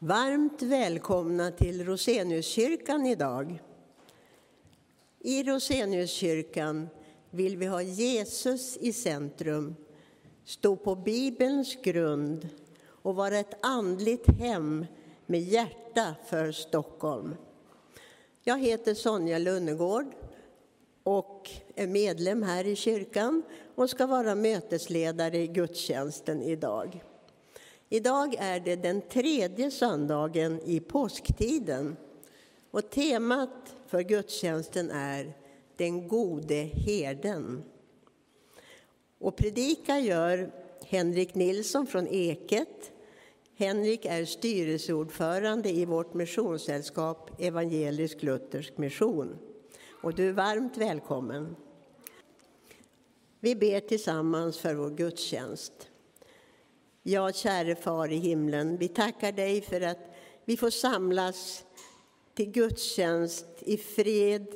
Varmt välkomna till Roseniuskyrkan idag. I Roseniuskyrkan vill vi ha Jesus i centrum, stå på Bibelns grund och vara ett andligt hem med hjärta för Stockholm. Jag heter Sonja Lunnegård och är medlem här i kyrkan och ska vara mötesledare i gudstjänsten idag. Idag är det den tredje söndagen i påsktiden och temat för gudstjänsten är Den gode herden. Och predika gör Henrik Nilsson från Eket. Henrik är styrelseordförande i vårt missionssällskap Evangelisk Luthersk Mission. Och du är varmt välkommen. Vi ber tillsammans för vår gudstjänst. Ja, käre Far i himlen, vi tackar dig för att vi får samlas till gudstjänst i fred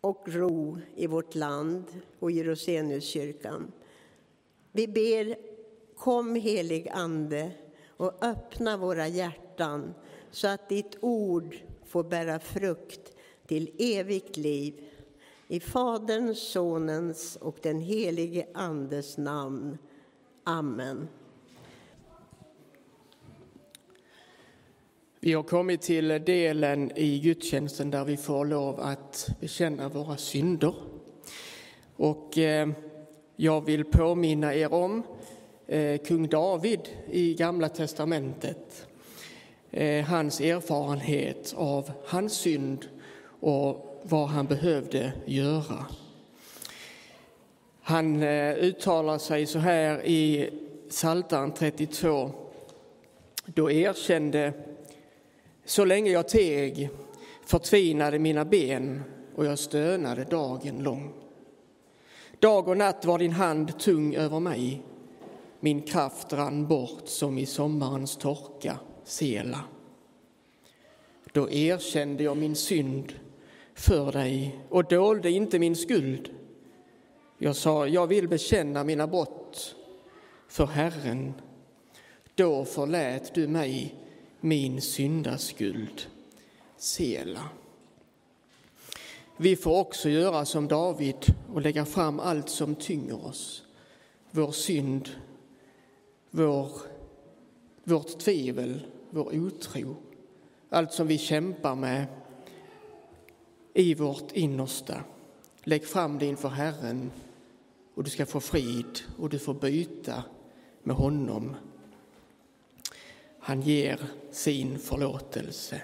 och ro i vårt land och i Roseniuskyrkan. Vi ber, kom helig Ande och öppna våra hjärtan så att ditt ord får bära frukt till evigt liv. I Faderns, Sonens och den helige Andes namn. Amen. Vi har kommit till delen i gudstjänsten där vi får lov att bekänna våra synder. Och eh, jag vill påminna er om eh, kung David i Gamla testamentet. Eh, hans erfarenhet av hans synd och vad han behövde göra. Han uttalar sig så här i Psaltaren 32. Då erkände så länge jag teg förtvinade mina ben och jag stönade dagen lång. Dag och natt var din hand tung över mig. Min kraft rann bort som i sommarens torka, sela. Då erkände jag min synd för dig och dolde inte min skuld. Jag sa, jag vill bekänna mina brott för Herren. Då förlät du mig min syndaskuld sela. Vi får också göra som David och lägga fram allt som tynger oss. Vår synd, vår, vårt tvivel, vår otro. Allt som vi kämpar med i vårt innersta. Lägg fram det inför Herren och du ska få frid och du får byta med honom han ger sin förlåtelse.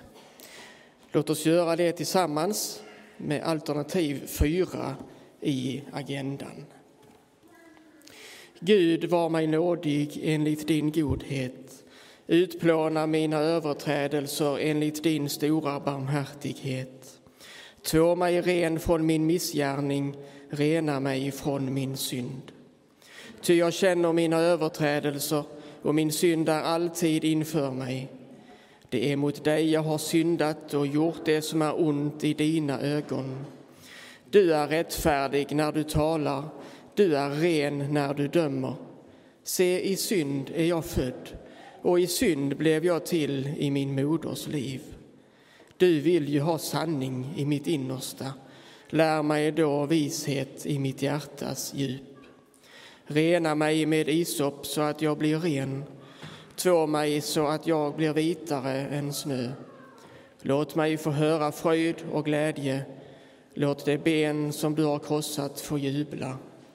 Låt oss göra det tillsammans med alternativ fyra i agendan. Gud, var mig nådig enligt din godhet. Utplåna mina överträdelser enligt din stora barmhärtighet. Två mig ren från min missgärning, rena mig från min synd. Ty jag känner mina överträdelser och min synd är alltid inför mig. Det är mot dig jag har syndat och gjort det som är ont i dina ögon. Du är rättfärdig när du talar, du är ren när du dömer. Se, i synd är jag född och i synd blev jag till i min moders liv. Du vill ju ha sanning i mitt innersta. Lär mig då vishet i mitt hjärtas djup. Rena mig med isop så att jag blir ren. Två mig så att jag blir vitare än snö. Låt mig få höra fröjd och glädje. Låt det ben som du har krossat få jubla.